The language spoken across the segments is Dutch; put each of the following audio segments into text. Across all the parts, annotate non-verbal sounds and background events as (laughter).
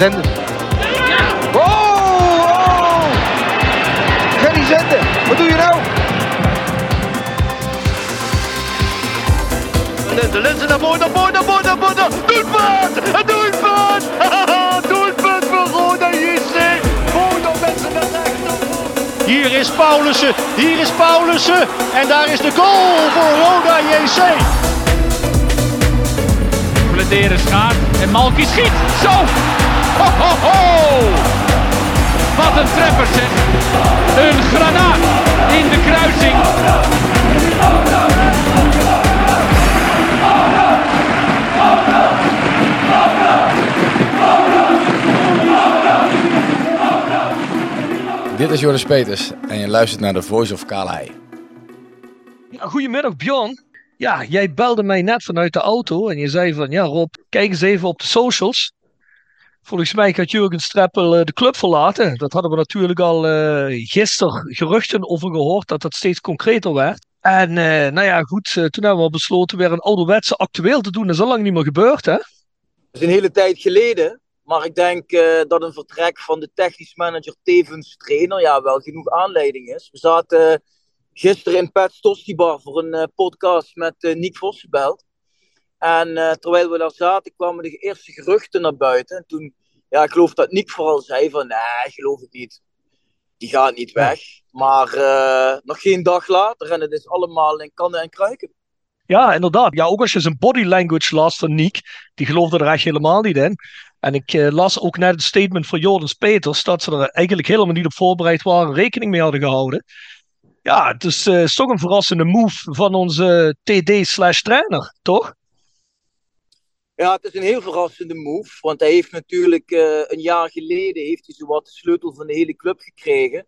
Zenden. Oh, oh! Gerry wat doe je nou? De lenzen naar voren, naar voren, naar voren, naar voren. Doelpunt! Een doelpunt! doelpunt voor Roda JC. Mensen. Hier is Paulussen, hier is Paulussen. En daar is de goal voor Roda JC. Bladeren schaart en Malky schiet. Zo! Ho, ho, ho! Wat een treffer zeg. Een granaat in de kruising. Dit is Joris Peters en je luistert naar de Voice of. Ja, goedemiddag Bjorn. Ja, jij belde mij net vanuit de auto en je zei van ja Rob, kijk eens even op de socials. Volgens mij gaat Jurgen Streppel eh, de club verlaten. Dat hadden we natuurlijk al uh, gisteren geruchten over gehoord dat dat steeds concreter werd. En uh, nou ja, goed, toen hebben we besloten weer een ouderwetse actueel te doen. Dat is al lang niet meer gebeurd, hè? Dat is een hele tijd geleden. Maar ik denk dat een vertrek van de technisch manager tevens trainer ja, wel genoeg aanleiding is. We zaten gisteren in Pet Tostibar voor een uh, podcast met uh, Nick Vossenbelt. En terwijl we daar zaten kwamen de eerste geruchten naar buiten. En toen, ja, ik geloof dat Nick vooral zei van, nee, geloof ik niet. Die gaat niet weg. Maar nog geen dag later en het is allemaal in kannen en kruiken. Ja, inderdaad. Ja, ook als je zijn body language las van Nick, die geloofde er echt helemaal niet in. En ik las ook net het statement van Jordans Peters dat ze er eigenlijk helemaal niet op voorbereid waren, rekening mee hadden gehouden. Ja, het is, uh, is toch een verrassende move van onze TD-slash trainer, toch? Ja, het is een heel verrassende move. Want hij heeft natuurlijk uh, een jaar geleden heeft hij zowat de sleutel van de hele club gekregen.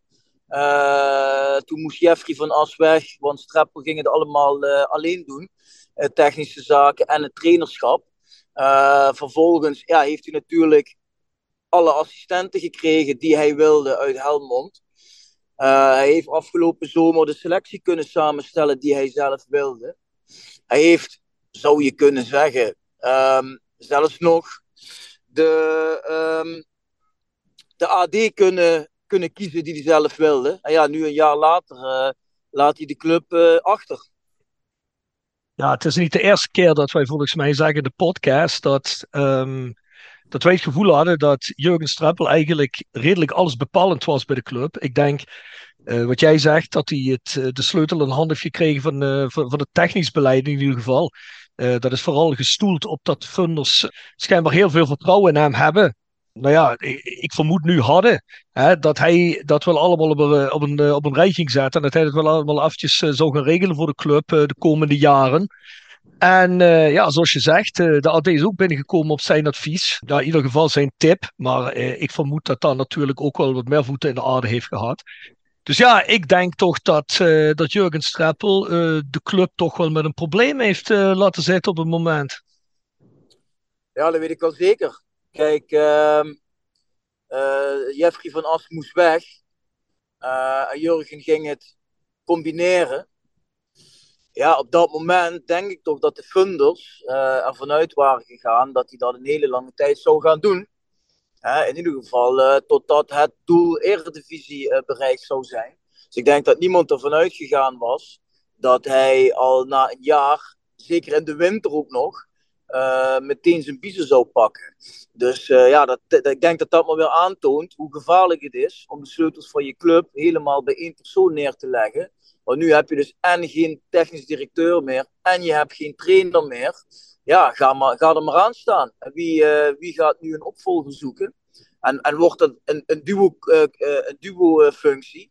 toen moest Jeffrey van As weg, want Streppel ging het allemaal alleen doen. technische zaken en het trainerschap. Vervolgens ja, heeft hij natuurlijk alle assistenten gekregen die hij wilde uit Helmond. Uh, hij heeft afgelopen zomer de selectie kunnen samenstellen die hij zelf wilde. Hij heeft, zou je kunnen zeggen, um, zelfs nog de, um, de AD kunnen, kunnen kiezen die hij zelf wilde. En ja, nu een jaar later uh, laat hij de club achter. Ja, het is niet de eerste keer dat wij volgens mij zeggen de podcast dat, um, dat wij het gevoel hadden dat Jurgen Streppel eigenlijk redelijk alles bepalend was bij de club. Ik denk, uh, wat jij zegt, dat hij het, de sleutel in handen heeft gekregen van, uh, van, van het technisch beleid in ieder geval. Dat is vooral gestoeld op dat funders schijnbaar heel veel vertrouwen in hem hebben nou ja, ik, vermoed nu hadden, hè, dat hij dat wel allemaal op een, op, een, op een rij ging zetten. En dat hij het wel allemaal uh, zou gaan regelen voor de club de komende jaren. En uh, ja, zoals je zegt, de AD is ook binnengekomen op zijn advies. In ieder geval zijn tip. Maar ik vermoed dat dat natuurlijk ook wel wat meer voeten in de aarde heeft gehad. Dus ja, ik denk toch dat, dat Jurgen Streppel de club toch wel met een probleem heeft laten zitten op het moment. Ja, dat weet ik wel zeker. Kijk, uh, Jeffrey van As moest weg. En Jurgen ging het combineren. Ja, op dat moment denk ik toch dat de funders uh, ervan uit waren gegaan dat hij dat een hele lange tijd zou gaan doen. in ieder geval totdat het doel Eredivisie bereikt zou zijn. Dus ik denk dat niemand ervan uitgegaan was dat hij al na een jaar, zeker in de winter ook nog, uh, meteen zijn biezen zou pakken. Dus uh, ja, dat, ik denk dat dat maar weer aantoont hoe gevaarlijk het is om de sleutels van je club helemaal bij één persoon neer te leggen. Want nu heb je dus en geen technisch directeur meer en je hebt geen trainer meer. Ja, ga, maar, ga er maar aan staan. Wie, uh, wie gaat nu een opvolger zoeken? En, en wordt dat een, een duo-functie? Duo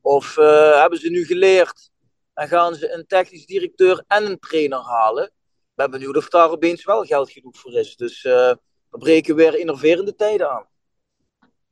of hebben ze nu geleerd en gaan ze een technisch directeur en een trainer halen? Ben benieuwd of daar opeens wel geld genoeg voor is. Dus uh, we breken weer innoverende tijden aan.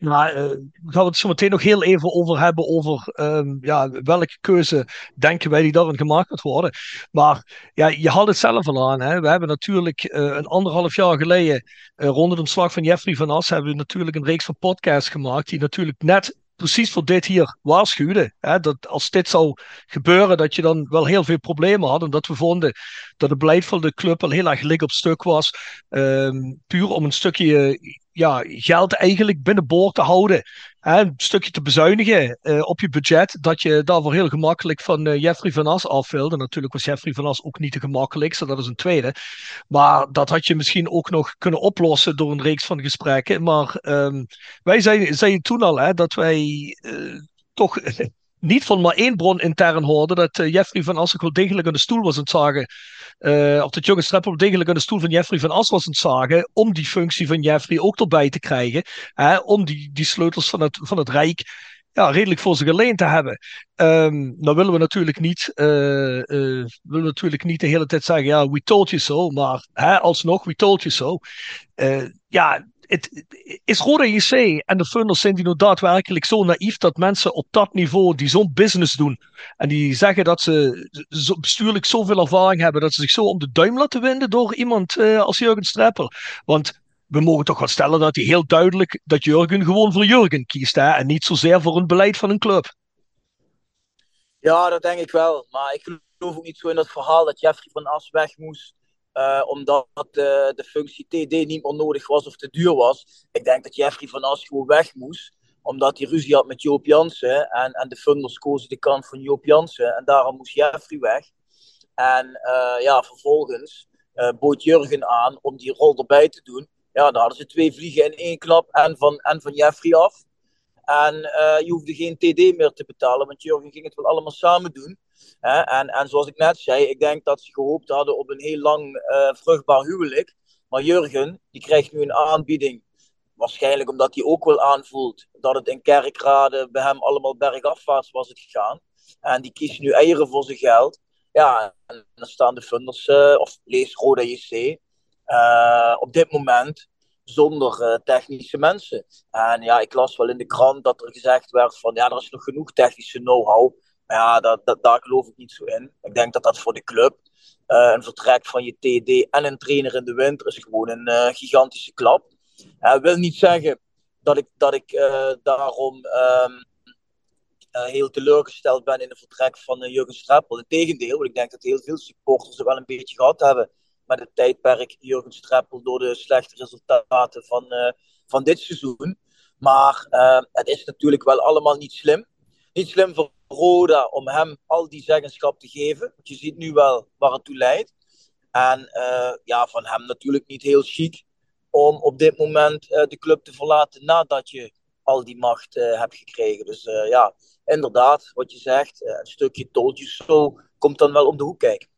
Nou, uh, gaan we het zo meteen nog heel even over hebben. Over um, ja, welke keuze denken wij die daarin gemaakt gaat worden. Maar ja, je had het zelf al aan. Hè? We hebben natuurlijk uh, een anderhalf jaar geleden, uh, rond het ontslag van Jeffrey van As, hebben we natuurlijk een reeks van podcasts gemaakt. Die natuurlijk net precies voor dit hier waarschuwde. Hè? Dat als dit zou gebeuren, dat je dan wel heel veel problemen had. En dat we vonden dat het beleid van de club al heel erg lik op stuk was. Um, puur om een stukje ja, geld eigenlijk binnenboord te houden. Hè, een stukje te bezuinigen uh, op je budget. Dat je daarvoor heel gemakkelijk van uh, Jeffrey van As af wilde. Natuurlijk was Jeffrey van As ook niet de gemakkelijkste, dat is een tweede. Maar dat had je misschien ook nog kunnen oplossen door een reeks van gesprekken. Maar um, wij zeiden, toen al hè, dat wij uh, toch niet van maar één bron intern hoorden dat uh, Jeffrey van As ook wel degelijk aan de stoel was aan het zagen. Uh, of dat Jurgen Streppel degelijk aan de stoel van Jeffrey van As was aan het zagen. Om die functie van Jeffrey ook erbij te krijgen. Hè, om die, die sleutels van het, van het Rijk ja, redelijk voor zich alleen te hebben. Um, nou willen we natuurlijk niet, uh, willen natuurlijk niet de hele tijd zeggen, ja, we told you so, maar hè, alsnog, we told you so. Ja, het, is Roda JC en de funders zijn die nou daadwerkelijk zo naïef dat mensen op dat niveau die zo'n business doen en die zeggen dat ze zo, bestuurlijk zoveel ervaring hebben dat ze zich zo om de duim laten winden door iemand uh, als Jurgen Streppel. Want we mogen toch wel stellen dat hij heel duidelijk dat Jurgen gewoon voor Jurgen kiest hè, en niet zozeer voor een beleid van een club. Ja, dat denk ik wel. Maar ik geloof ook niet zo in dat verhaal dat Jeffrey van As weg moest uh, omdat uh, de functie TD niet meer nodig was of te duur was. Ik denk dat Jeffrey van As gewoon weg moest. Omdat hij ruzie had met Joop Jansen. En, en de funders kozen de kant van Joop Jansen. En daarom moest Jeffrey weg. En uh, ja, vervolgens bood Jurgen aan om die rol erbij te doen. Ja, dan hadden ze twee vliegen in één klap. En van, en van Jeffrey af. En je hoefde geen TD meer te betalen. Want Jurgen ging het wel allemaal samen doen. En, en zoals ik net zei, ik denk dat ze gehoopt hadden op een heel lang uh, vruchtbaar huwelijk. Maar Jurgen, die krijgt nu een aanbieding. Waarschijnlijk omdat hij ook wel aanvoelt dat het in kerkraden bij hem allemaal bergafwaarts was het gegaan. En die kiest nu eieren voor zijn geld. Ja, en dan staan de funders, uh, of lees Roda JC, eh, op dit moment zonder technische mensen. En ja, ik las wel in de krant dat er gezegd werd van ja, er is nog genoeg technische know-how ja, dat, daar geloof ik niet zo in. Ik denk dat dat voor de club, uh, een vertrek van je TD en een trainer in de winter, is gewoon een uh, gigantische klap. Dat wil niet zeggen dat ik, dat ik uh, daarom um, heel teleurgesteld ben in het vertrek van Jurgen Streppel. Integendeel, want ik denk dat heel veel supporters er wel een beetje gehad hebben met het tijdperk Jurgen Streppel door de slechte resultaten van, van dit seizoen. Maar het is natuurlijk wel allemaal niet slim. Niet slim voor Roda om hem al die zeggenschap te geven. Je ziet nu wel waar het toe leidt. En uh, ja, van hem natuurlijk niet heel chic om op dit moment uh, de club te verlaten nadat je al die macht uh, hebt gekregen. Dus ja, inderdaad, wat je zegt, een stukje you so komt dan wel om de hoek kijken.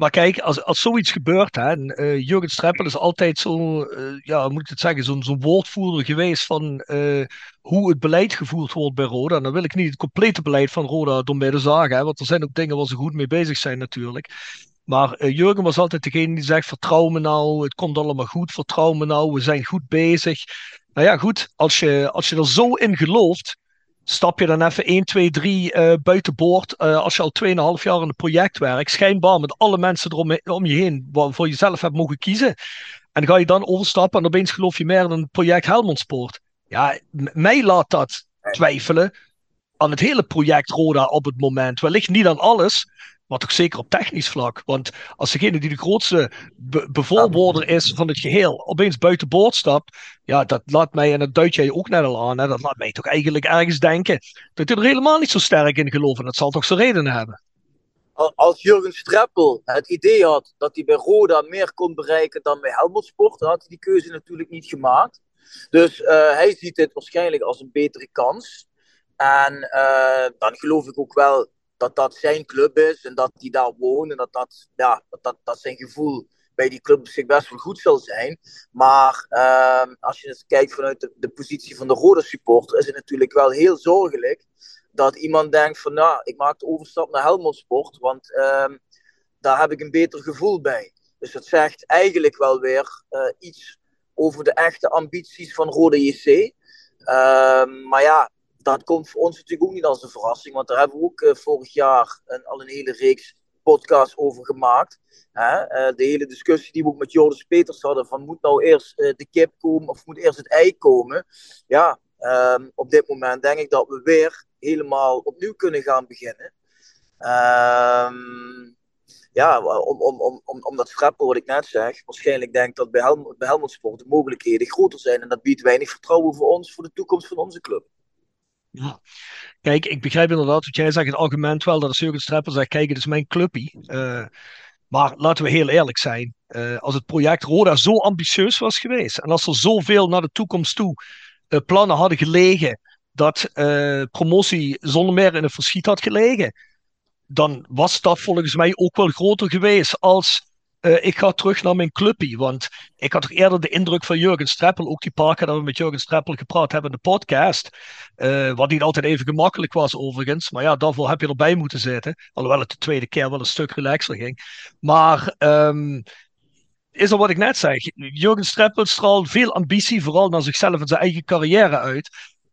Maar kijk, als, als zoiets gebeurt, hè, uh, Jurgen Streppel is altijd zo, uh, ja, moet ik het zeggen, zo'n woordvoerder geweest van uh, hoe het beleid gevoerd wordt bij Roda. En dan wil ik niet het complete beleid van Roda door midden zagen, hè, want er zijn ook dingen waar ze goed mee bezig zijn natuurlijk. Maar Jurgen was altijd degene die zegt, vertrouw me nou, het komt allemaal goed, vertrouw me nou, we zijn goed bezig. Nou ja, goed, als je, als je er zo in gelooft, stap je dan even 1, 2, 3 uh, buiten boord. Uh, als je al 2,5 jaar in een project werkt, schijnbaar met alle mensen erom om je heen, waarvoor je zelf hebt mogen kiezen. En ga je dan overstappen en opeens geloof je meer in een project Helmond Ja, mij laat dat twijfelen aan het hele project Roda op het moment. Wellicht niet aan alles, maar toch zeker op technisch vlak. Want als degene die de grootste be is van het geheel opeens buiten boord stapt. Ja, dat laat mij, en dat duid jij ook net al aan, hè, dat laat mij toch eigenlijk ergens denken dat hij er helemaal niet zo sterk in gelooft. En dat zal toch zijn redenen hebben. als Jurgen Streppel het idee had dat hij bij Roda meer kon bereiken dan bij Helmond Sport, dan had hij die keuze natuurlijk niet gemaakt. Dus uh, hij ziet dit waarschijnlijk als een betere kans. En uh, dan geloof ik ook wel dat dat zijn club is en dat hij daar woont en dat dat, ja, dat, dat, dat zijn gevoel bij die club zich best wel goed zal zijn. Maar uh, als je eens kijkt vanuit de, positie van de rode supporter, is het natuurlijk wel heel zorgelijk dat iemand denkt van nou, ik maak de overstap naar Helmond Sport, want uh, daar heb ik een beter gevoel bij. Dus dat zegt eigenlijk wel weer uh, iets over de echte ambities van Rode JC. Uh, maar ja, dat komt voor ons natuurlijk ook niet als een verrassing, want daar hebben we ook uh, vorig jaar een, al een hele reeks podcasts over gemaakt. Hè? Uh, de hele discussie die we ook met Joris Peters hadden: van moet nou eerst uh, de kip komen of moet eerst het ei komen? Ja, um, op dit moment denk ik dat we weer helemaal opnieuw kunnen gaan beginnen. Um, ja, om, om, om, om, om dat schrappen wat ik net zeg, waarschijnlijk denk dat bij, Helm, bij Helmond Sport de mogelijkheden groter zijn. En dat biedt weinig vertrouwen voor ons, voor de toekomst van onze club. Ja. Kijk, ik begrijp inderdaad wat jij zegt, het argument wel dat als Jurgen Streppel zegt, kijk, het is mijn clubpie. Uh, maar laten we heel eerlijk zijn, uh, als het project Roda zo ambitieus was geweest en als er zoveel naar de toekomst toe uh, plannen hadden gelegen, dat promotie zonder meer in het verschiet had gelegen, dan was dat volgens mij ook wel groter geweest als uh, ik ga terug naar mijn clubpie. Want ik had toch eerder de indruk van Jurgen Streppel, ook die paar keer dat we met Jurgen Streppel gepraat hebben in de podcast. Uh, wat niet altijd even gemakkelijk was overigens. Maar ja, daarvoor heb je erbij moeten zitten. Alhoewel het de tweede keer wel een stuk relaxer ging. Maar um, is er wat ik net zeg. Jurgen Streppel straalt veel ambitie, vooral naar zichzelf en zijn eigen carrière uit.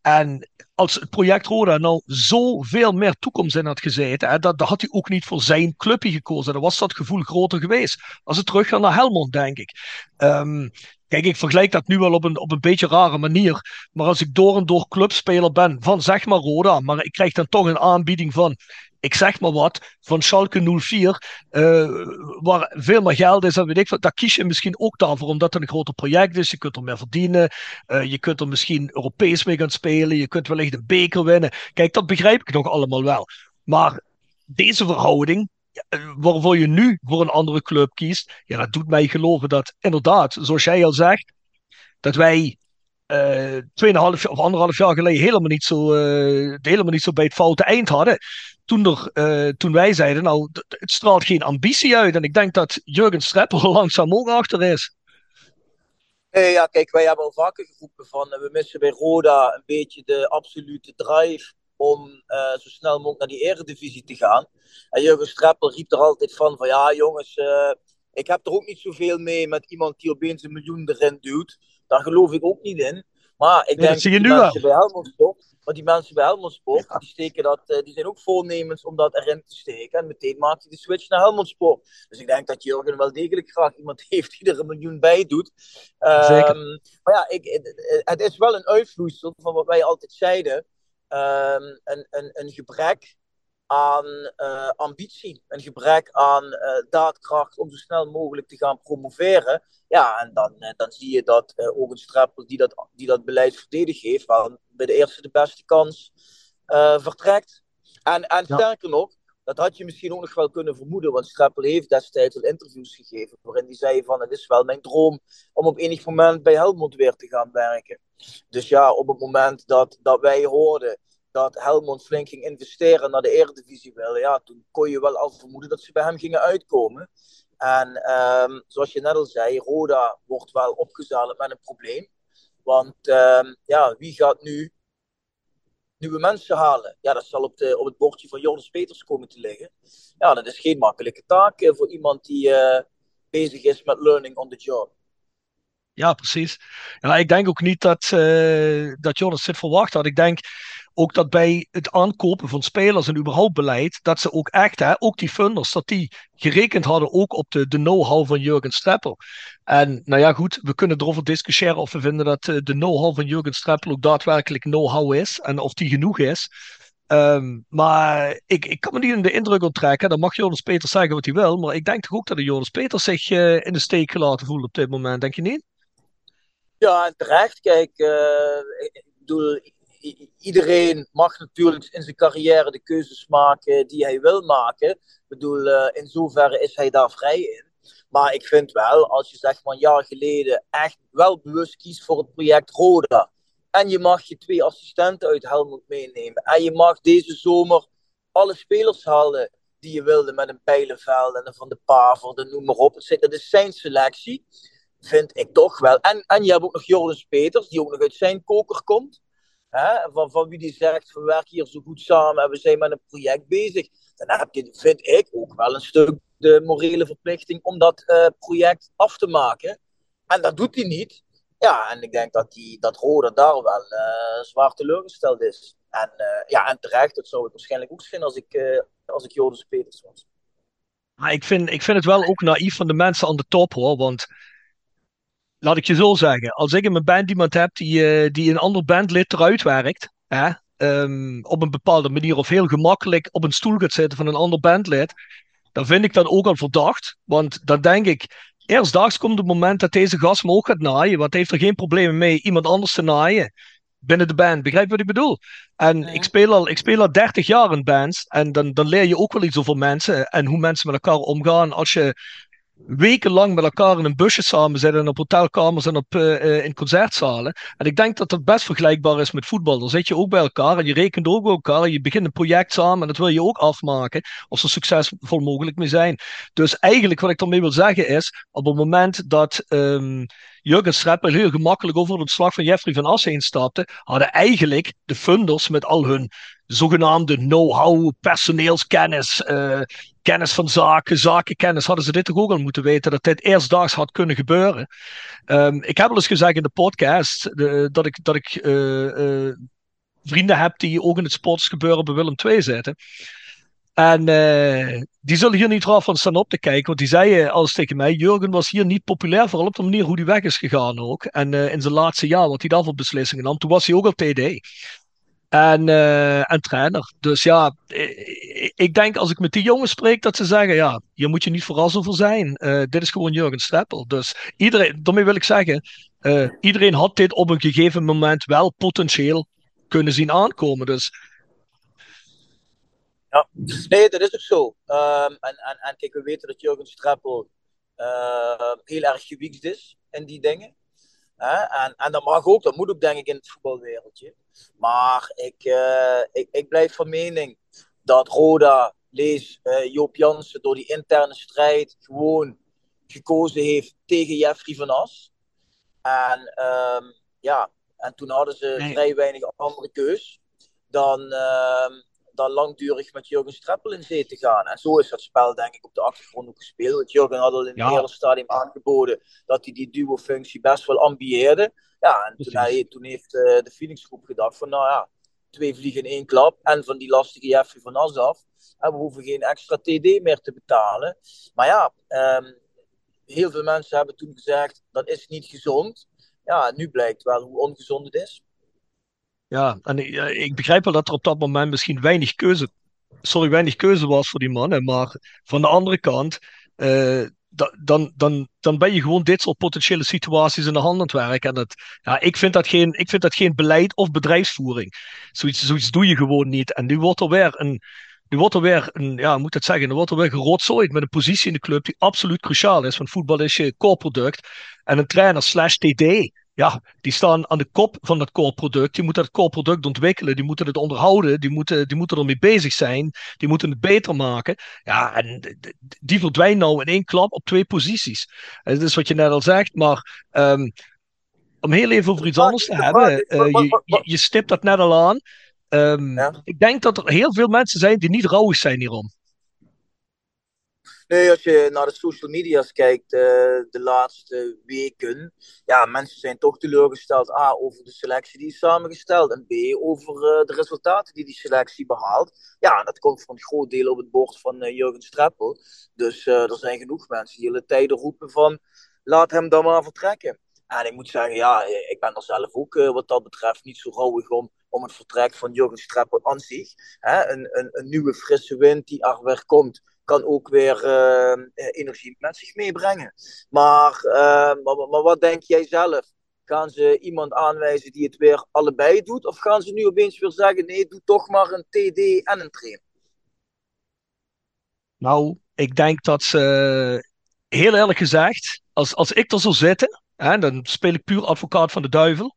En als het project Roda nou zoveel meer toekomst in had gezeten, hè, dat, dat had hij ook niet voor zijn clubje gekozen. Dan was dat gevoel groter geweest. Als het teruggaat naar Helmond, denk ik. Um, kijk, ik vergelijk dat nu wel op een, op een beetje rare manier. Maar als ik door en door clubspeler ben van zeg maar Roda, maar ik krijg dan toch een aanbieding van ik zeg maar wat, van Schalke 04, uh, waar veel meer geld is en weet ik wat, daar kies je misschien ook daarvoor, omdat het een groter project is. Je kunt er meer verdienen, uh, je kunt er misschien Europees mee gaan spelen, je kunt wellicht een beker winnen. Kijk, dat begrijp ik nog allemaal wel. Maar deze verhouding, waarvoor je nu voor een andere club kiest, ja, dat doet mij geloven dat inderdaad, zoals jij al zegt, dat wij uh, tweeënhalf of anderhalf jaar geleden helemaal niet, zo, uh, helemaal niet zo bij het foute eind hadden toen, er, toen wij zeiden, nou, het straalt geen ambitie uit. En ik denk dat Jurgen Streppel (laughs) langzaam ook achter is. Nee, ja, kijk, wij hebben al vaker geroepen van, we missen bij Roda een beetje de absolute drive om uh, zo snel mogelijk naar die eredivisie te gaan. En Jurgen Streppel riep er altijd van, van ja jongens, uh, ik heb er ook niet zoveel mee met iemand die opeens een miljoen erin duwt. Daar geloof ik ook niet in. Maar ik nee, denk dat zie je die nu mensen wel. bij Helmond Sport, maar die mensen bij Helmond Sport, ja. die, steken dat, uh, die zijn ook voornemens om dat erin te steken. En meteen maakt hij de switch naar Helmond Sport. Dus ik denk dat Jurgen wel degelijk graag iemand (laughs) heeft die er een miljoen bij doet. Um, maar ja, ik, het is wel een uitvloeisel van wat wij altijd zeiden. Um, een, een, een gebrek aan uh, ambitie, een gebrek aan uh, daadkracht om zo snel mogelijk te gaan promoveren. Ja, en dan, uh, dan zie je dat ook een Streppel die dat, die dat beleid verdedigd heeft, bij de eerste de beste kans vertrekt. En, en ja. sterker nog, dat had je misschien ook nog wel kunnen vermoeden, want Streppel heeft destijds al interviews gegeven waarin hij zei van het is wel mijn droom om op enig moment bij Helmond weer te gaan werken. Dus ja, op het moment dat, dat wij hoorden dat Helmond flink ging investeren naar de Eredivisie willen, ja, toen kon je wel al vermoeden dat ze bij hem gingen uitkomen. En um, zoals je net al zei, Roda wordt wel opgezadeld met een probleem. Want um, ja, wie gaat nu nieuwe mensen halen? Ja, dat zal op, de, op het bordje van Jonas Peters komen te liggen. Ja, dat is geen makkelijke taak uh, voor iemand die uh, bezig is met learning on the job. Ja, precies. Ja, ik denk ook niet dat, uh, dat Jonas dit verwacht had. Ik denk ook dat bij het aankopen van spelers en überhaupt beleid, dat ze ook echt, hè, ook die funders, dat die gerekend hadden ook op de, de know-how van Jurgen Streppel. En nou ja, goed, we kunnen erover discussiëren of we vinden dat de know-how van Jurgen Streppel ook daadwerkelijk know-how is en of die genoeg is. Um, maar ik, ik kan me niet in de indruk onttrekken. Dan mag Jonas Peters zeggen wat hij wil. Maar ik denk toch ook dat de Jonas Peters zich uh, in de steek gelaten voelt op dit moment. Denk je niet? Ja, terecht. Kijk, uh, ik bedoel, iedereen mag natuurlijk in zijn carrière de keuzes maken die hij wil maken. Ik bedoel, uh, in zoverre is hij daar vrij in. Maar ik vind wel, als je zeg maar een jaar geleden echt wel bewust kiest voor het project Roda. En je mag je twee assistenten uit Helmond meenemen. En je mag deze zomer alle spelers halen die je wilde met een Pijlenveld en een Van de Paver, noem maar op. Dat is zijn selectie, vind ik toch wel. En, en je hebt ook nog Joris Peters, die ook nog uit zijn koker komt. Van, van wie die zegt, we werken hier zo goed samen en we zijn met een project bezig. Dan heb je, vind ik, ook wel een stuk de morele verplichting om dat uh, project af te maken. En dat doet hij niet. Ja, en ik denk dat, die, dat Roda daar wel uh, zwaar teleurgesteld is. En, uh, ja, en terecht, dat zou ik waarschijnlijk ook zijn als ik, als ik Joris Peters was. Maar ik vind, ik vind het wel ook naïef van de mensen aan de top hoor. Want laat ik je zo zeggen, als ik in mijn band iemand heb die, die een ander bandlid eruit werkt, hè, um, op een bepaalde manier of heel gemakkelijk op een stoel gaat zitten van een ander bandlid, dan vind ik dat ook al verdacht. Want dan denk ik, eerstdaags komt het moment dat deze gast me ook gaat naaien. Want hij heeft er geen problemen mee iemand anders te naaien binnen de band. Begrijp je wat ik bedoel? En ik, speel al, ik speel al 30 jaar in bands. En dan, dan leer je ook wel iets over mensen en hoe mensen met elkaar omgaan. Als je wekenlang met elkaar in een busje samen zitten en op hotelkamers en op, uh, in concertzalen. En ik denk dat dat best vergelijkbaar is met voetbal. Dan zit je ook bij elkaar en je rekent ook bij elkaar en je begint een project samen en dat wil je ook afmaken of zo succesvol mogelijk mee zijn. Dus eigenlijk wat ik daarmee wil zeggen is, op het moment dat um, Jurgen Streppel heel gemakkelijk over het slag van Jeffrey van Assen heen stapte, hadden eigenlijk de funders met al hun zogenaamde know-how, personeelskennis, uh, kennis van zaken, zakenkennis, hadden ze dit toch ook al moeten weten dat dit eerstdaags had kunnen gebeuren. Um, ik heb al eens gezegd in de podcast de, dat ik, dat ik uh, vrienden heb die ook in het sportsgebeuren bij Willem II zitten. En die zullen hier niet raar van staan op te kijken, want die zeiden alles tegen mij: Jurgen was hier niet populair, vooral op de manier hoe hij weg is gegaan ook. En in zijn laatste jaar, wat hij daarvoor beslissingen nam, toen was hij ook al TD en, uh, trainer. Dus ja, ik denk als ik met die jongens spreek dat ze zeggen, ja, hier moet je niet zo voor zijn. Uh, dit is gewoon Jurgen Streppel. Dus iedereen, daarmee wil ik zeggen, uh, iedereen had dit op een gegeven moment wel potentieel kunnen zien aankomen. Dus ja, nee, dat is ook zo. Um, en, en, en kijk, we weten dat Jurgen Streppel uh, heel erg gewiekst is in die dingen. En, en dat mag ook, dat moet ook denk ik in het voetbalwereldje. Maar ik, uh, ik, ik blijf van mening dat Roda, lees uh, Joop Jansen, door die interne strijd gewoon gekozen heeft tegen Jeffrey van As. En, um, ja, en toen hadden ze nee. vrij weinig andere keus dan, uh, dan langdurig met Jurgen Streppel in zee te gaan. En zo is dat spel denk ik op de achtergrond ook gespeeld. Want Jurgen had al in het hele stadium aangeboden dat hij die duo-functie best wel ambieerde. Ja, en toen, hij, toen heeft uh, de Phoenix-groep gedacht van, nou ja, twee vliegen in één klap. En van die lastige Jeffrey van As af. En we hoeven geen extra TD meer te betalen. Maar ja, um, heel veel mensen hebben toen gezegd, dat is niet gezond. Ja, nu blijkt wel hoe ongezond het is. Ja, en ik, ik begrijp wel dat er op dat moment misschien weinig keuze, sorry, weinig keuze was voor die mannen. Maar van de andere kant, uh, dan, dan, dan ben je gewoon dit soort potentiële situaties in de hand aan het werken. En dat, ja, ik, vind dat geen, ik vind dat geen beleid of bedrijfsvoering. Zoiets, zoiets doe je gewoon niet. En nu wordt er weer een. Nu wordt er weer, een, ja, moet het zeggen, er wordt er weer gerotzooid met een positie in de club die absoluut cruciaal is. Want voetbal is je core product. En een trainer slash TD, ja, die staan aan de kop van dat core product. Die moeten dat core product ontwikkelen, die moeten het onderhouden, die moeten, die moeten ermee bezig zijn, die moeten het beter maken. Ja, en die verdwijnen nou in één klap op twee posities. En dat is wat je net al zegt, maar um, om heel even over iets anders te hebben, uh, je, je, je, stipt dat net al aan. Um, ja. Ik denk dat er heel veel mensen zijn die niet rouwig zijn hierom. Nee, als je naar de social media's kijkt uh, de laatste weken, ja, mensen zijn toch teleurgesteld. A, over de selectie die is samengesteld. En B, over uh, de resultaten die die selectie behaalt. Ja, dat komt voor een groot deel op het bord van uh, Jurgen Streppel. Dus er zijn genoeg mensen die hele tijden roepen van, laat hem dan maar vertrekken. En ik moet zeggen, ja, ik ben er zelf ook wat dat betreft niet zo rouwig om, om het vertrek van Jurgen Streppel aan zich. Hè? Een, een, een nieuwe frisse wind die er weer komt kan ook weer uh, energie met zich meebrengen. Maar, uh, maar, maar, wat denk jij zelf? Gaan ze iemand aanwijzen die het weer allebei doet? Of gaan ze nu opeens weer zeggen: nee, doe toch maar een TD en een trainer? Nou, ik denk dat ze, heel eerlijk gezegd, als, als ik er zou zitten, hè, dan speel ik puur advocaat van de duivel.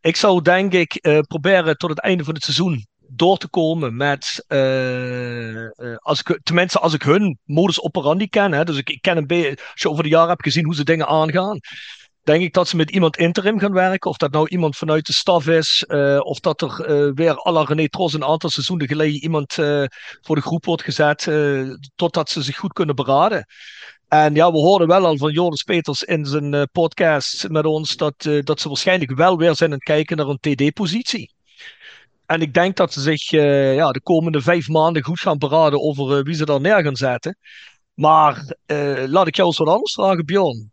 Ik zou denk ik uh, proberen tot het einde van het seizoen door te komen met, uh, als ik, tenminste als ik hun modus operandi ken, hè, dus ik, ik ken een beetje, als je over de jaren hebt gezien hoe ze dingen aangaan, denk ik dat ze met iemand interim gaan werken. Of dat nou iemand vanuit de staf is, uh, of dat er weer à la René Tros een aantal seizoenen geleden iemand voor de groep wordt gezet, totdat ze zich goed kunnen beraden. En ja, we hoorden wel al van Joris Peters in zijn podcast met ons dat, dat ze waarschijnlijk wel weer zijn aan het kijken naar een TD-positie. En ik denk dat ze zich ja, de komende vijf maanden goed gaan beraden over wie ze daar neer gaan zetten. Maar laat ik jou eens wat anders vragen, Bjorn.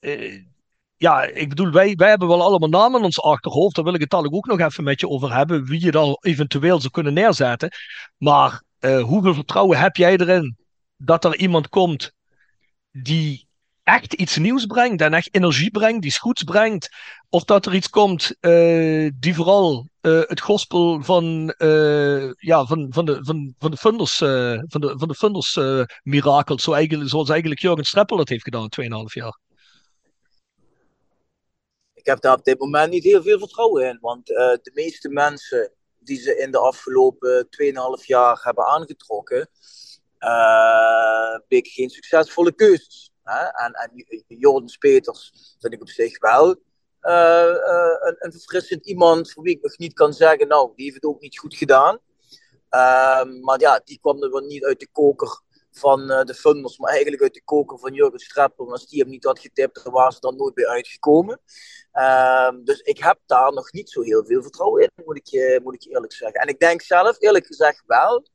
Uh, ja, ik bedoel, wij, wij hebben wel allemaal namen in ons achterhoofd. Daar wil ik het dadelijk ook nog even met je over hebben. Wie je dan eventueel zou kunnen neerzetten. Maar hoeveel vertrouwen heb jij erin dat er iemand komt die echt iets nieuws brengt en echt energie brengt, die goeds brengt? Of dat er iets komt uh, die vooral het gospel van, ja, van, van, de, van, van de funders, van de, van de funders mirakel, zo eigenlijk, zoals eigenlijk Jurgen Streppel dat heeft gedaan 2,5 jaar? ik heb daar op dit moment niet heel veel vertrouwen in. Want de meeste mensen die ze in de afgelopen 2,5 jaar hebben aangetrokken, uh, geen succesvolle keuzes. En, en Jordens Peters vind ik op zich wel uh, een, een verfrissend iemand voor wie ik nog niet kan zeggen, nou, die heeft het ook niet goed gedaan. Ehm, maar ja, die kwam er wel niet uit de koker van de funders, maar eigenlijk uit de koker van Jurgen Streppel. Als die hem niet had getipt, dan waren ze dan nooit bij uitgekomen. Um, dus ik heb daar nog niet zo heel veel vertrouwen in, moet ik, je, moet ik je eerlijk zeggen. En ik denk zelf, eerlijk gezegd, wel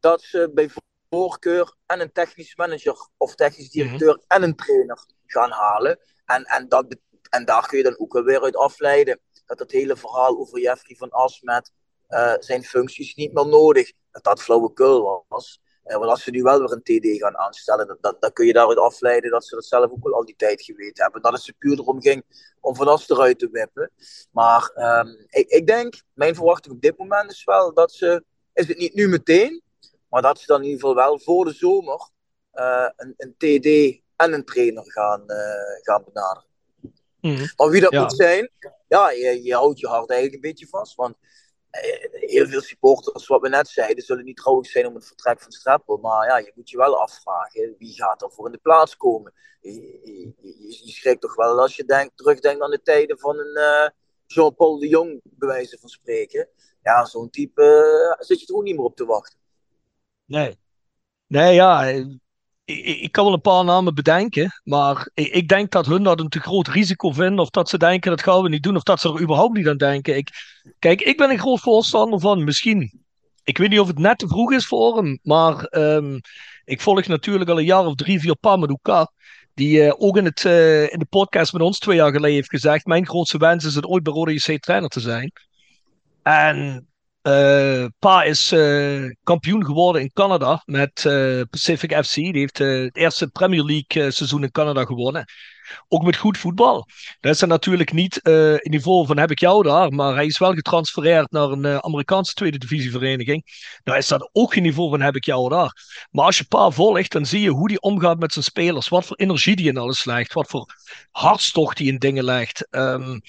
dat ze bij voorkeur en een technisch manager of technisch mhm. directeur en een trainer gaan halen. En, en, dat, en daar kun je dan ook wel weer uit afleiden dat het hele verhaal over Jeffrey van As met uh, zijn functies niet meer nodig, dat dat flauwekul was. Uh, want als ze nu wel weer een TD gaan aanstellen, dan, dan, kun je daaruit afleiden dat ze dat zelf ook al al die tijd geweten hebben. Dat het ze puur erom ging om Van As eruit te wippen. Maar um, ik, ik, denk, mijn verwachting op dit moment is wel dat ze, is het niet nu meteen, maar dat ze dan in ieder geval wel voor de zomer uh, een, een, TD en een trainer gaan, uh, gaan benaderen. Mm. Maar wie dat ja. moet zijn, ja, je, je houdt je hart eigenlijk een beetje vast. Want eh, heel veel supporters, wat we net zeiden, zullen niet trouwens zijn om het vertrek van Streppel. Maar ja, je moet je wel afvragen, wie gaat er voor in de plaats komen? Je, je, je, schrikt toch wel als je denkt, terugdenkt aan de tijden van een uh, Jean-Paul de Jong, bij wijze van spreken. Ja, zo'n type uh, zit je er ook niet meer op te wachten. Nee. Nee, ja, ik, ik, kan wel een paar namen bedenken, maar ik, ik, denk dat hun dat een te groot risico vinden, of dat ze denken dat gaan we niet doen, of dat ze er überhaupt niet aan denken. Ik, kijk, ik ben een groot voorstander van misschien, ik weet niet of het net te vroeg is voor hem, maar um, ik volg natuurlijk al een jaar of drie, vier Pamadouka, die uh, ook in, het, uh, in de podcast met ons twee jaar geleden heeft gezegd, mijn grootste wens is het ooit bij Rode JC trainer te zijn. En uh, pa is uh, kampioen geworden in Canada met uh, Pacific FC. Die heeft het eerste Premier League seizoen in Canada gewonnen. Ook met goed voetbal. Dat is natuurlijk niet het niveau van heb ik jou daar, maar hij is wel getransfereerd naar een Amerikaanse tweede divisievereniging. Nou is dat ook geen niveau van heb ik jou daar. Maar als je pa volgt, dan zie je hoe hij omgaat met zijn spelers. Wat voor energie die in alles legt. Wat voor hartstocht die in dingen legt. Um,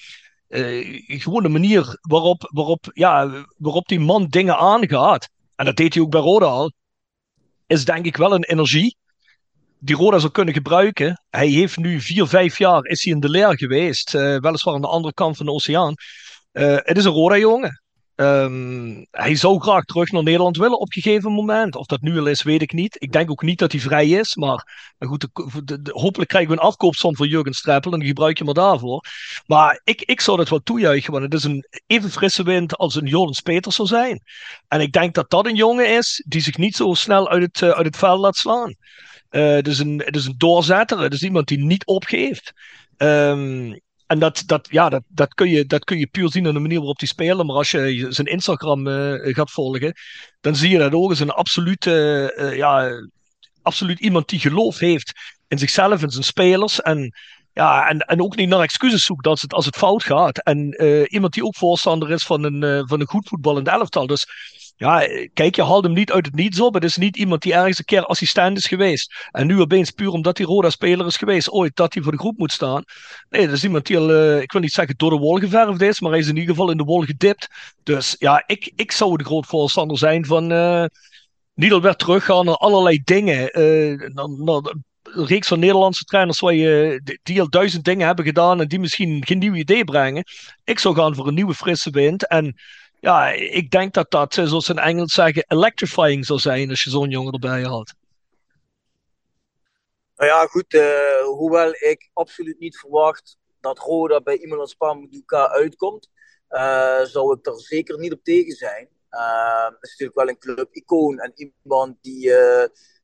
uh, gewoon de manier waarop, waarop, ja, waarop die man dingen aangaat. En dat deed hij ook bij Roda al. Is denk ik wel een energie die Roda zou kunnen gebruiken. Hij heeft nu vier, vijf jaar is hij in de leer geweest. Uh, weliswaar aan de andere kant van de oceaan. Uh, het is een Roda-jongen. Um, hij zou graag terug naar Nederland willen op een gegeven moment. Of dat nu al is, weet ik niet. Ik denk ook niet dat hij vrij is. Maar goed, de, hopelijk krijgen we een afkoopsom voor Jurgen Streppel. En gebruik je maar daarvoor. Maar ik, ik zou dat wel toejuichen. Want het is een even frisse wind als een Jordens Peters zou zijn. En ik denk dat dat een jongen is die zich niet zo snel uit het, uh, uit het veld laat slaan. Uh, het, is een, het een doorzetter. Het is iemand die niet opgeeft. Um, en dat, dat, ja, dat, dat, kun je, dat kun je puur zien aan de manier waarop hij speelt. Maar als je zijn Instagram uh, gaat volgen, dan zie je dat ook als een absolute, uh, ja, absoluut iemand die geloof heeft in zichzelf en zijn spelers. En ja, en, en ook niet naar excuses zoekt als het, als het fout gaat. En uh, iemand die ook voorstander is van een, van een goed voetballend elftal. Dus ja, kijk, je haalt hem niet uit het niets op. Het is niet iemand die ergens een keer assistent is geweest. En nu opeens puur omdat hij Roda-speler is geweest, ooit dat hij voor de groep moet staan. Nee, dat is iemand die al, uh, ik wil niet zeggen door de wol geverfd is, maar hij is in ieder geval in de wol gedipt. Dus ja, ik, ik zou de groot voorstander zijn van uh, niet alweer teruggaan naar allerlei dingen. Uh, naar een reeks van Nederlandse trainers waar je, die al duizend dingen hebben gedaan en die misschien geen nieuw idee brengen. Ik zou gaan voor een nieuwe frisse wind. En ja, ik denk dat dat, zoals ze in Engels zeggen, electrifying zou zijn als je zo'n jongen erbij had. Nou ja, goed. Uh, hoewel ik absoluut niet verwacht dat Roda bij iemand als Pamuduka uitkomt, uh, zou ik er zeker niet op tegen zijn. Het is natuurlijk wel een club-icoon en iemand die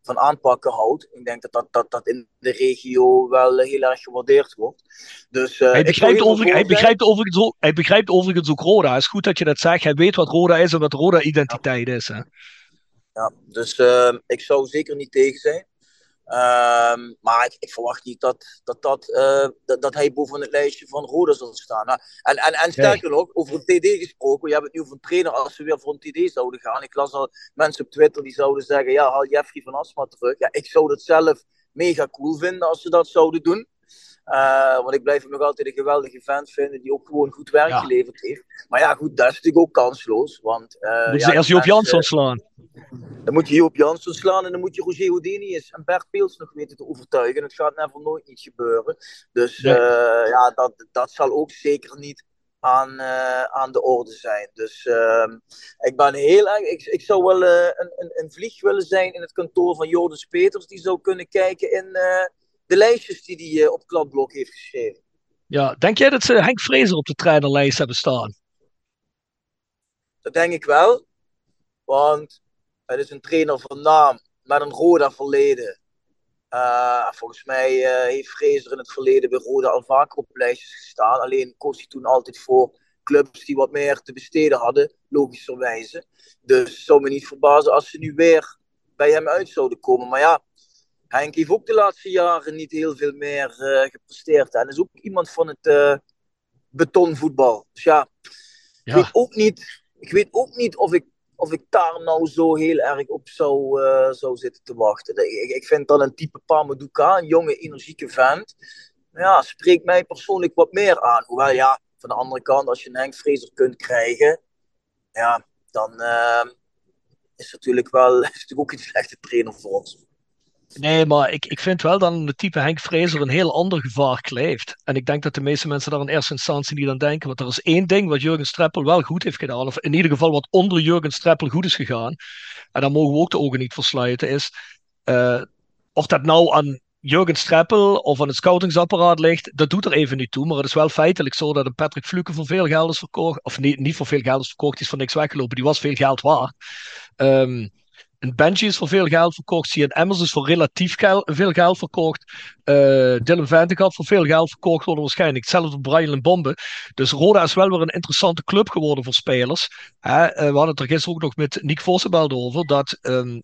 van aanpakken houdt. Ik denk dat dat, dat, dat in de regio wel heel erg gewaardeerd wordt. Dus, uh, hij, begrijpt over, hij, begrijpt overigens ook, hij begrijpt overigens ook Roda. Het is goed dat je dat zegt. Hij weet wat Roda is en wat Roda-identiteit is. Hè? Ja, dus uh, ik zou zeker niet tegen zijn. Um, maar ik, ik, verwacht niet dat, dat, dat, uh, dat, dat, hij boven het lijstje van Roda zal staan. Nou, en, en, en sterker nog, over een TD gesproken. Je hebt het nu over een trainer als ze weer voor een TD zouden gaan. Ik las al mensen op Twitter die zouden zeggen: ja, haal Jeffrey van Asma terug. Ja, ik zou dat zelf mega cool vinden als ze dat zouden doen. Uh, want ik blijf hem nog altijd een geweldige fan vinden die ook gewoon goed werk geleverd heeft. Maar ja, goed, dat is natuurlijk ook kansloos. Want, uh, moet ja, je eerst Joop Jansson slaan. Dan moet je Joop Jansson slaan en dan moet je Roger Houdinius en Bert Peels nog weten te overtuigen. En het gaat never nooit niet gebeuren. Dus nee. uh, ja, dat, dat zal ook zeker niet aan, aan de orde zijn. Dus ehm, ik ben heel erg. Ik, ik zou wel een, een, een, vlieg willen zijn in het kantoor van Joris Peters. Die zou kunnen kijken in de lijstjes die hij uh, op kladblok heeft geschreven. Ja, denk jij dat ze Henk Vrezer op de trainerlijst hebben staan? Dat denk ik wel. Want het is een trainer van naam met een Roda verleden. Uh, volgens mij uh, heeft Vrezer in het verleden bij Roda al vaker op lijstjes gestaan. Alleen koos hij toen altijd voor clubs die wat meer te besteden hadden, logischerwijze. Dus het zou me niet verbazen als ze nu weer bij hem uit zouden komen. Maar ja, Henk heeft ook de laatste jaren niet heel veel meer uh, gepresteerd. En is ook iemand van het uh, betonvoetbal. Dus ja, ik. Weet ook niet, ik weet ook niet of ik, of ik daar nou zo heel erg op zou, uh, zou zitten te wachten. Ik, ik vind dat een type Pamadouka, een jonge, energieke vent. Ja, spreekt mij persoonlijk wat meer aan. Hoewel ja, van de andere kant, als je een Henk kunt krijgen, ja, dan is het natuurlijk wel (laughs) is natuurlijk ook een slechte trainer voor ons. Nee, maar ik, ik vind wel dat de type Henk Fraser een heel ander gevaar kleeft. En ik denk dat de meeste mensen daar in eerste instantie niet aan denken. Want er is één ding wat Jurgen Streppel wel goed heeft gedaan. Of in ieder geval wat onder Jurgen Streppel goed is gegaan. En daar mogen we ook de ogen niet voor sluiten. Is uh, of dat nou aan Jurgen Streppel of aan het scoutingsapparaat ligt, dat doet er even niet toe. Maar het is wel feitelijk zo dat een Patrick Fluke voor veel geld is verkocht. Of niet, niet voor veel geld is verkocht, die is voor niks weggelopen. Die was veel geld waard. Um, een Benji is voor veel geld verkocht. Cian Emmers is voor relatief veel geld verkocht. Uh, Dylan gaat voor veel geld verkocht worden waarschijnlijk. Hetzelfde Brian en Bombe. Dus Roda is wel weer een interessante club geworden voor spelers. Uh, we hadden het er gisteren ook nog met Nick Vossenbeld over. Dat um,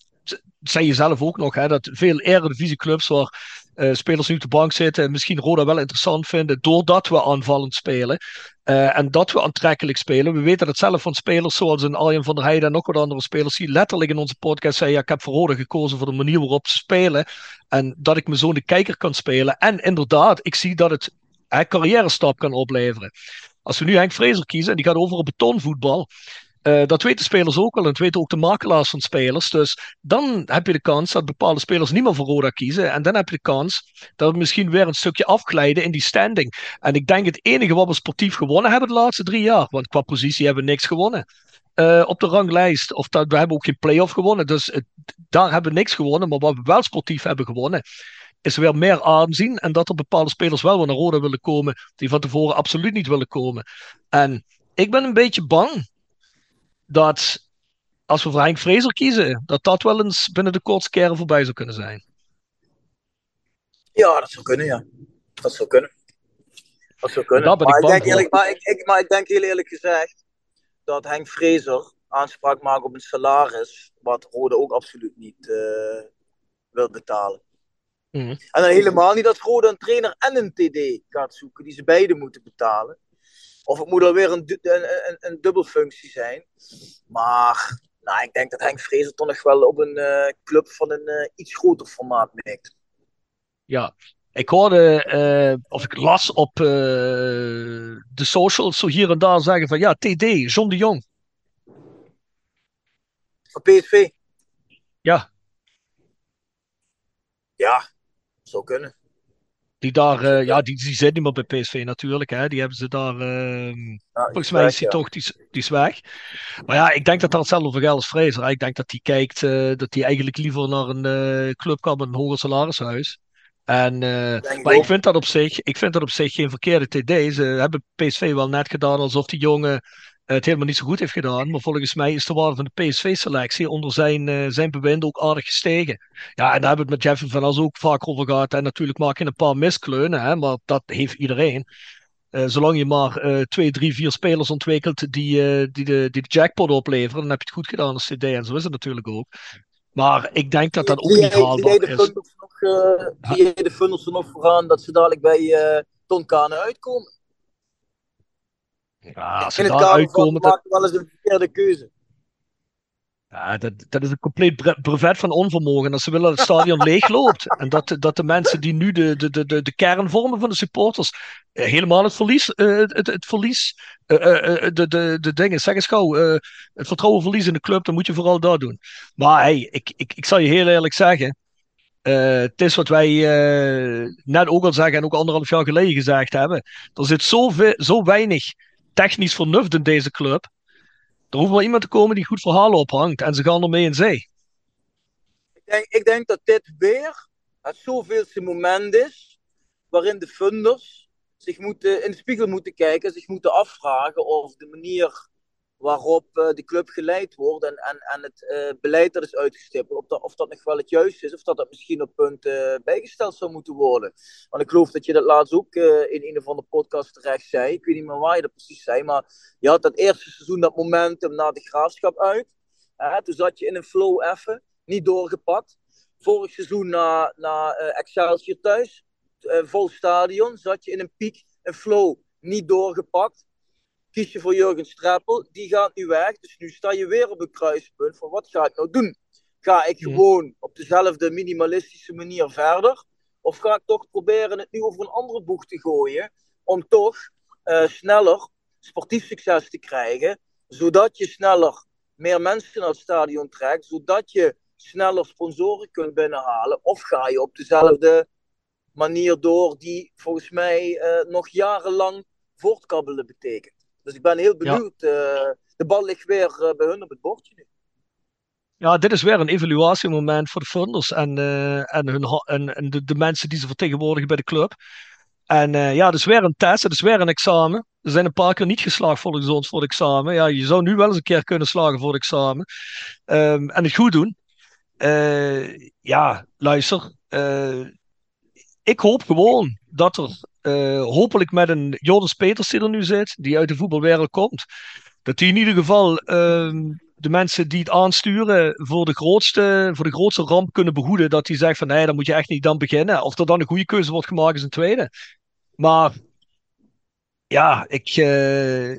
zei je zelf ook nog, hè, dat veel eredivisieclubs waar uh, spelers nu op de bank zitten en misschien Roda wel interessant vinden, doordat we aanvallend spelen. Uh, en dat we aantrekkelijk spelen. We weten dat zelf van spelers zoals een Arjen van der Heijden en nog wat andere spelers die letterlijk in onze podcast zei, ja, ik heb voor Roda gekozen voor de manier waarop ze spelen en dat ik me zo de kijker kan spelen. En inderdaad, ik zie dat het een carrière stap kan opleveren. Als we nu Henk Vrezer kiezen en die gaat over op betonvoetbal, uh, dat weten spelers ook wel en dat weten ook de makelaars van spelers. Dus dan heb je de kans dat bepaalde spelers niet meer voor Roda kiezen. En dan heb je de kans dat we misschien weer een stukje afglijden in die standing. En ik denk het enige wat we sportief gewonnen hebben de laatste drie jaar, want qua positie hebben we niks gewonnen. Uh, op de ranglijst. Of dat, we hebben ook geen play-off gewonnen. Dus daar hebben we niks gewonnen. Maar wat we wel sportief hebben gewonnen, is weer meer aanzien. En dat er bepaalde spelers wel weer naar Roda willen komen, die van tevoren absoluut niet willen komen. En ik ben een beetje bang dat als we voor Henk Vrezer kiezen, dat dat wel eens binnen de kortste keren voorbij zou kunnen zijn. Ja, dat zou kunnen, ja. Dat zou kunnen. Dat zou kunnen. maar, ik, denk eerlijk, maar, ik, ik, maar ik denk heel eerlijk gezegd dat Henk Vrezer aanspraak maakt op een salaris wat Rode ook absoluut niet uh, wil betalen. Mhm. En dan helemaal niet dat Roda een trainer en een TD gaat zoeken, die ze beide moeten betalen. Of het moet alweer een, een, een, een dubbelfunctie zijn. Maar nou, ik denk dat Henk Vrezer toch nog wel op een eh, club van een eh, iets groter formaat mikt. Ja, ik hoorde, eh, of ik las op de socials zo hier en daar zeggen van ja, TD, John de Jong. Voor PSV? Ja, Ja, zou kunnen. Die daar, eh, ja, die, die zit niet meer bij PSV natuurlijk. Hè. Die hebben ze daar, ehm, Ja, volgens mij is die ja. toch, die, is- die is weg. Maar ja, ik denk dat dat hetzelfde voor geldt als Fraser. Ik denk dat hij kijkt, eh, dat hij eigenlijk liever naar een eh, club kan met een hoger salarishuis. En, maar ik vind, dat op zich, ik vind dat op zich geen verkeerde TD. Ze hebben PSV wel net gedaan alsof die jongen het helemaal niet zo goed heeft gedaan. Maar volgens mij is de waarde van de PSV-selectie onder zijn, eh, zijn bewind ook aardig gestegen. Ja, en daar hebben we het met Jeffrey van As ook vaak over gehad. En natuurlijk maak je een paar miskleunen, hè, maar dat heeft iedereen. Eh, zolang je maar eh, twee, drie, vier spelers ontwikkelt die, die, de, die de jackpot opleveren, dan heb je het goed gedaan als CD. En zo is het natuurlijk ook. Maar ik denk dat dat ook niet haalbaar is. Nog, de Funders er nog vooraan dat ze dadelijk bij eh Ton Kane uitkomen? Ja, als ze daar uitkomen, dat, wel eens een verkeerde keuze. ja, dat, dat is een compleet bre- brevet van onvermogen. Als ze willen dat het stadion (laughs) leeg loopt. En dat, dat de mensen die nu de, de, de, de, de kern vormen van de supporters eh, helemaal het verlies, eh, het, het, verlies, eh, de, de, de dingen, zeg eens gauw, eh, het vertrouwen verliezen in de club, dan moet je vooral dat doen. Maar hey, ik, ik, ik zal je heel eerlijk zeggen. het is wat wij net ook al zeggen en ook anderhalf jaar geleden gezegd hebben. Er zit zoveel, zo weinig technisch vernuft in deze club. Er hoeft maar iemand te komen die goed verhalen ophangt en ze gaan ermee in zee. Ik denk, ik denk dat dit weer het zoveelste moment is waarin de funders zich moeten, in de spiegel moeten kijken en zich moeten afvragen of de manier waarop eh, de club geleid wordt en, en, en het eh, beleid dat is uitgestippeld, of dat, of dat nog wel het juiste is, of dat dat misschien op punt eh, bijgesteld zou moeten worden. Want ik geloof dat je dat laatst ook in een of andere podcast terecht zei. Ik weet niet meer waar je dat precies zei, maar je had dat eerste seizoen dat momentum na de graafschap uit. Toen zat je in een flow even, niet doorgepakt. Vorig seizoen na, na Excelsior thuis, vol stadion, zat je in een piek, een flow, niet doorgepakt. Kies je voor Jurgen Streppel, die gaat nu weg. Dus nu sta je weer op een kruispunt van wat ga ik nou doen? Ga ik Ja. gewoon op dezelfde minimalistische manier verder? Of ga ik toch proberen het nu over een andere boeg te gooien? Om toch eh, sneller sportief succes te krijgen. Zodat je sneller meer mensen naar het stadion trekt. Zodat je sneller sponsoren kunt binnenhalen. Of ga je op dezelfde manier door die volgens mij eh, nog jarenlang voortkabbelen betekent. Dus ik ben heel benieuwd. eh, de bal ligt weer eh, bij hun op het bordje nu. Ja, dit is weer een evaluatiemoment voor de funders en, eh, en, hun, en, en de, de mensen die ze vertegenwoordigen bij de club. En ja, het is weer een test, het is weer een examen. Er zijn een paar keer niet geslaagd volgens ons voor het examen. Ja, je zou nu wel eens een keer kunnen slagen voor het examen. Ehm, en het goed doen. Ja, luister. ik hoop gewoon dat er eh, hopelijk met een Joris Peters die er nu zit, die uit de voetbalwereld komt, dat die in ieder geval ehm, de mensen die het aansturen voor de, grootste, voor de grootste ramp kunnen behoeden. Dat die zegt van nee, dan moet je echt niet dan beginnen. Of er dan een goede keuze wordt gemaakt is een tweede. Maar ja, ik, eh,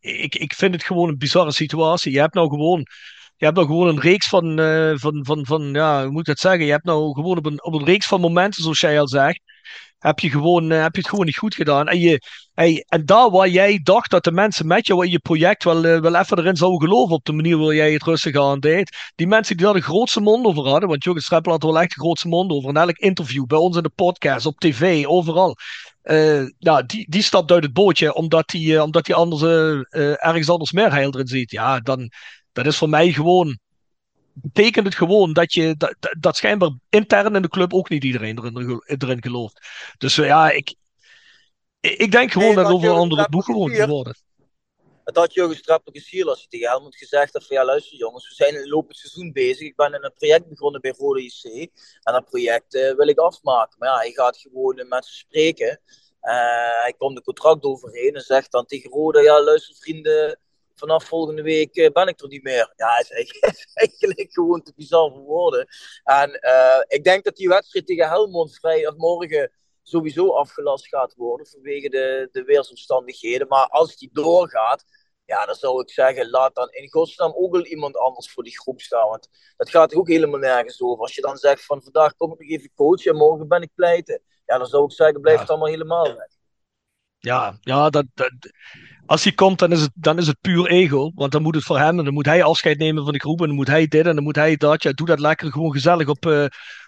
ik, ik vind het gewoon een bizarre situatie. Je hebt nou gewoon, je hebt nou gewoon een reeks van, eh, van, van, van ja, hoe moet ik dat zeggen? Je hebt nou gewoon op een, op een reeks van momenten, zoals jij al zegt, heb je, gewoon, eh, heb je het gewoon niet goed gedaan. En, je, en daar waar jij dacht dat de mensen met jou in je project wel, eh, wel even erin zouden geloven op de manier waarop jij het rustig aan deed, die mensen die daar de grootste mond over hadden, want Jurgen Streppel had wel echt de grootste mond over in elk interview, bij ons in de podcast, op tv, overal. Eh, ja, die, die stapt uit het bootje omdat hij omdat die eh, ergens anders meer heil erin ziet. Ja, dan dat is voor mij gewoon. Betekent het gewoon dat je dat, dat, schijnbaar intern in de club ook niet iedereen erin, erin gelooft. Dus eh, ja, ik, ik denk gewoon Nee, dat over een andere Streppel gewoon geworden. Het had Jurgen gesierd als hij tegen Helmond gezegd had van ja luister jongens, we zijn in het lopend seizoen bezig. Ik ben in een project begonnen bij Rode IC en dat project eh, wil ik afmaken. Maar ja, hij gaat gewoon met mensen spreken. Eh, hij komt een contract overheen en zegt dan tegen Rode, ja luister vrienden, vanaf volgende week eh, ben ik er niet meer. Ja, is eigenlijk, (laughs) is eigenlijk gewoon te bizar voor woorden. En uh, ik denk dat die wedstrijd tegen Helmond vrij of morgen sowieso afgelast gaat worden vanwege de, de weersomstandigheden. Maar als die doorgaat, ja, dan zou ik zeggen, laat dan in godsnaam ook wel iemand anders voor die groep staan. Want dat gaat ook helemaal nergens over. Als je dan zegt van vandaag kom ik nog even coachen en morgen ben ik pleiten. Ja, dan zou ik zeggen, blijf het allemaal helemaal weg. Ja, ja dat, dat, als hij komt, dan is, het, dan is het puur ego. Want dan moet het voor hem, en dan moet hij afscheid nemen van de groep. En dan moet hij dit en dan moet hij dat. Ja, doe dat lekker gewoon gezellig op, uh,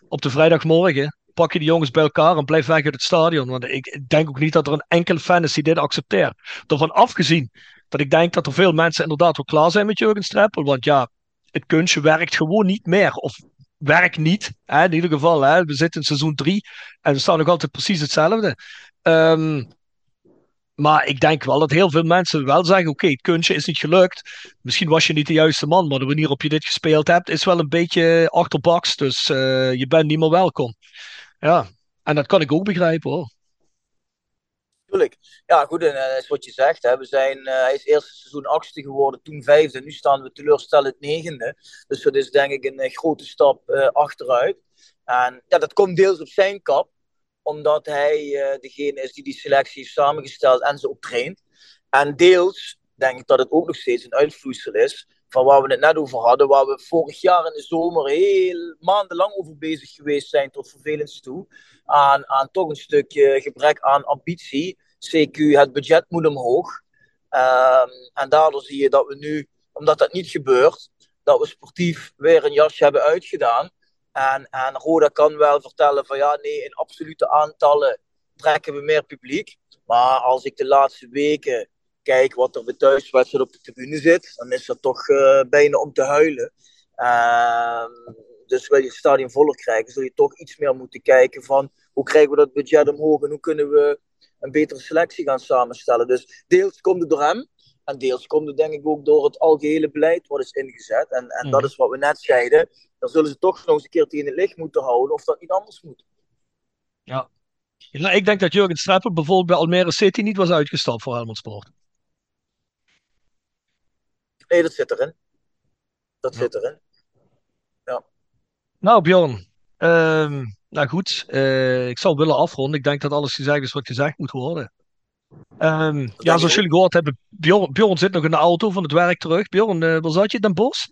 op de vrijdagmorgen. Pak je die jongens bij elkaar en blijf weg uit het stadion. Want ik denk ook niet dat er een enkele fan is die dit accepteert. Daarvan afgezien dat ik denk dat er veel mensen inderdaad wel klaar zijn met Jurgen Streppel. Want ja, het kunstje werkt gewoon niet meer. Of werkt niet. Hè? In ieder geval, hè? we zitten in seizoen 3 en we staan nog altijd precies hetzelfde. Um, maar ik denk wel dat heel veel mensen wel zeggen: oké, het kunstje is niet gelukt. Misschien was je niet de juiste man, maar de manier waarop je dit gespeeld hebt is wel een beetje achterbaks. Dus uh, je bent niet meer welkom. Ja, en dat kan ik ook begrijpen hoor. Tuurlijk. Ja, goed, en dat is wat je zegt. Hè. We zijn, uh, hij is eerste seizoen achtste geworden, toen vijfde. Nu staan we teleurstellend negende. Dus dat is denk ik een grote stap achteruit. En ja, dat komt deels op zijn kap omdat hij uh, degene is die die selectie heeft samengesteld en ze ook traint. En deels denk ik dat het ook nog steeds een uitvloeisel is van waar we het net over hadden, waar we vorig jaar in de zomer heel maandenlang over bezig geweest zijn, tot vervelend toe, aan, aan toch een stukje gebrek aan ambitie. CQ, het budget moet omhoog. Um, en daardoor zie je dat we nu, omdat dat niet gebeurt, dat we sportief weer een jasje hebben uitgedaan. En, en Roda kan wel vertellen van ja, nee, in absolute aantallen trekken we meer publiek. Maar als ik de laatste weken kijk wat er bij thuiswedstrijd op de tribune zit, dan is dat toch uh, bijna om te huilen. Uh, dus wil je het stadion voller krijgen, zul je toch iets meer moeten kijken van hoe krijgen we dat budget omhoog en hoe kunnen we een betere selectie gaan samenstellen. Dus deels komt het door hem en deels komt het denk ik ook door het algehele beleid wat is ingezet. En, en dat mhm. is wat we net zeiden dan zullen ze toch nog eens een keer tegen het licht moeten houden of dat niet anders moet. Ja. Nou, ik denk dat Jurgen Streppel bijvoorbeeld bij Almere City niet was uitgestapt voor Helmond Sport. Nee, dat zit erin. Dat zit erin. Ja. Nou, Bjorn. Uh, nou goed, uh, ik zou willen afronden. Ik denk dat alles gezegd is wat gezegd moet worden. Um, ja, zoals jullie gehoord hebben, Bjorn, Bjorn, zit nog in de auto van het werk terug. Bjorn, uh, waar zat je? Den Bosch?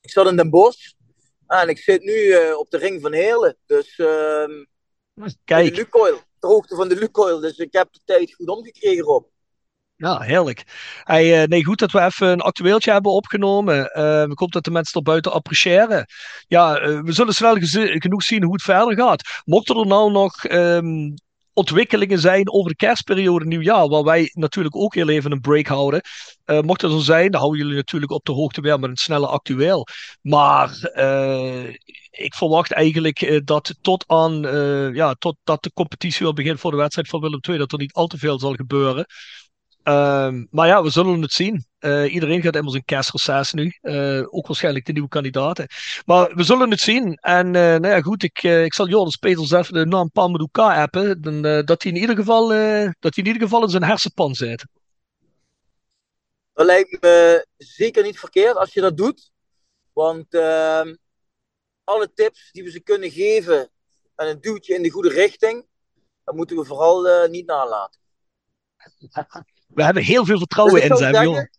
Ik zat in Den Bosch. En ik zit nu uh, op de ring van Heerlen. Dus uh, Kijk. De Lukoil, de hoogte van de Lukoil. Dus ik heb de tijd goed omgekregen op. Ja, heerlijk. Hey, uh, nee, goed dat we even een actueeltje hebben opgenomen. Uh, ik hoop dat de mensen er buiten appreciëren. Ja, uh, we zullen snel genoeg zien hoe het verder gaat. Mocht er nou nog um, ontwikkelingen zijn over de kerstperiode nieuwjaar, waar wij natuurlijk ook heel even een break houden. Uh, mocht het zo zijn, dan houden jullie natuurlijk op de hoogte weer met een snelle actueel. Maar uh, ik verwacht eigenlijk uh, dat tot aan, ja, tot dat de competitie weer begint voor de wedstrijd van Willem II, dat er niet al te veel zal gebeuren. Ehm, maar ja, we zullen het zien. Uh, iedereen gaat immers een kerstreces nu. Uh, ook waarschijnlijk de nieuwe kandidaten. Maar we zullen het zien. En uh, nou ja, goed, ik, ik zal Joris Peters even de naam Pamadouka appen. Dan, dat, hij in ieder geval, dat hij in ieder geval in zijn hersenpan zit. Dat lijkt me zeker niet verkeerd als je dat doet. Want ehm, alle tips die we ze kunnen geven en een duwtje in de goede richting, dat moeten we vooral niet nalaten. (laughs) We hebben heel veel vertrouwen dus in zijn, jongen.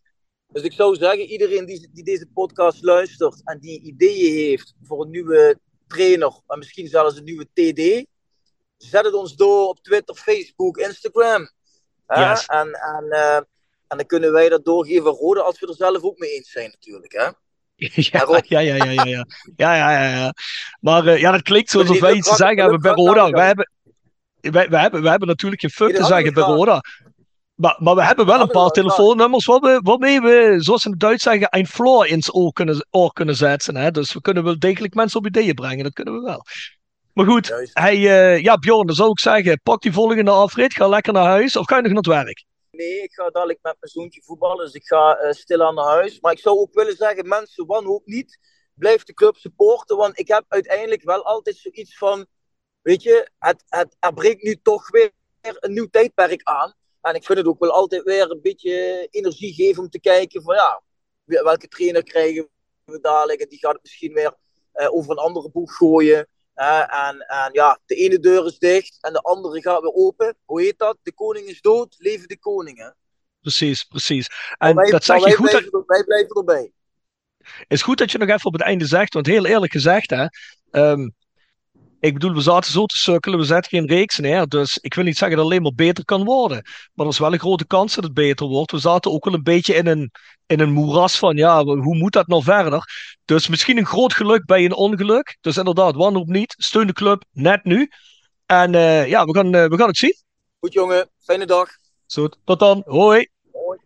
Dus ik zou zeggen, iedereen die, die deze podcast luistert en die ideeën heeft voor een nieuwe trainer, en misschien zelfs een nieuwe TD, zet het ons door op Twitter, Facebook, Instagram. Yes. En, en, uh, en dan kunnen wij dat doorgeven Rode als we er zelf ook mee eens zijn natuurlijk. Hè? (laughs) Ja, ja, ja, ja, ja, ja. ja, ja, ja, Maar uh, ja, dat klinkt zo alsof wij iets te zeggen hebben bij Roda. Wij hebben, wij, wij, hebben, wij hebben natuurlijk geen fuck te zeggen bij Roda. Maar, maar we hebben wel een paar telefoonnummers waarmee we, zoals ze in het Duits zeggen, een floor ins oor kunnen, oor kunnen zetten. Hè? Dus we kunnen wel degelijk mensen op ideeën brengen. Dat kunnen we wel. Maar goed, hij, uh, ja, Bjorn, dan zou ik zeggen, pak die volgende afrit, ga lekker naar huis of ga je nog naar het werk? Nee, ik ga dadelijk met mijn zoontje voetballen, dus ik ga uh, stil aan naar huis. Maar ik zou ook willen zeggen, mensen, wanhoop niet. Blijf de club supporten, want ik heb uiteindelijk wel altijd zoiets van, weet je, het, het, er breekt nu toch weer een nieuw tijdperk aan. En ik vind het ook wel altijd weer een beetje energie geven om te kijken van ja, welke trainer krijgen we dadelijk. En die gaat het misschien weer uh, over een andere boeg gooien. Uh, en, en ja, de ene deur is dicht en de andere gaat weer open. Hoe heet dat? De koning is dood, leven de koningen. Precies, precies. En wij, dat zeg je wij goed. Blijven, dat... Wij blijven erbij. is goed dat je nog even op het einde zegt, want heel eerlijk gezegd, hè, um, ik bedoel, we zaten zo te sukkelen, we zetten geen reeks neer. Dus ik wil niet zeggen dat het alleen maar beter kan worden. Maar er is wel een grote kans dat het beter wordt. We zaten ook wel een beetje in een, in een moeras van, ja, hoe moet dat nou verder? Dus misschien een groot geluk bij een ongeluk. Dus inderdaad, wanhoop niet. Steun de club net nu. En uh, ja, we gaan, uh, we gaan het zien. Goed jongen, fijne dag. Zo, tot dan. Hoi. Hoi.